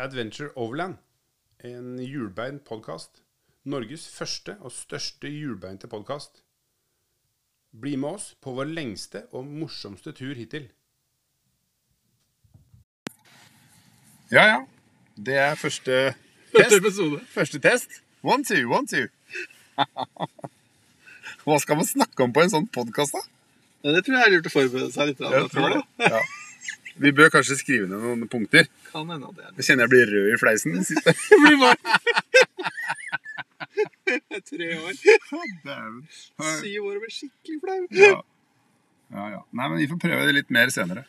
Adventure Overland, en hjulbeint podkast. Norges første og største hjulbeinte podkast. Bli med oss på vår lengste og morsomste tur hittil. Ja, ja. Det er første test. episode. Første test. One, two, one, two. Hva skal man snakke om på en sånn podkast, da? Ja, det tror jeg er lurt å forberede seg litt. Jeg tror det. Ja. Vi bør kanskje skrive ned noen punkter. Kan hende det er Jeg kjenner jeg blir rød i fleisen. Jeg blir varm. Tre år. Dæven. Syv år og blir skikkelig flau. Ja. ja, ja. Nei, men vi får prøve det litt mer senere.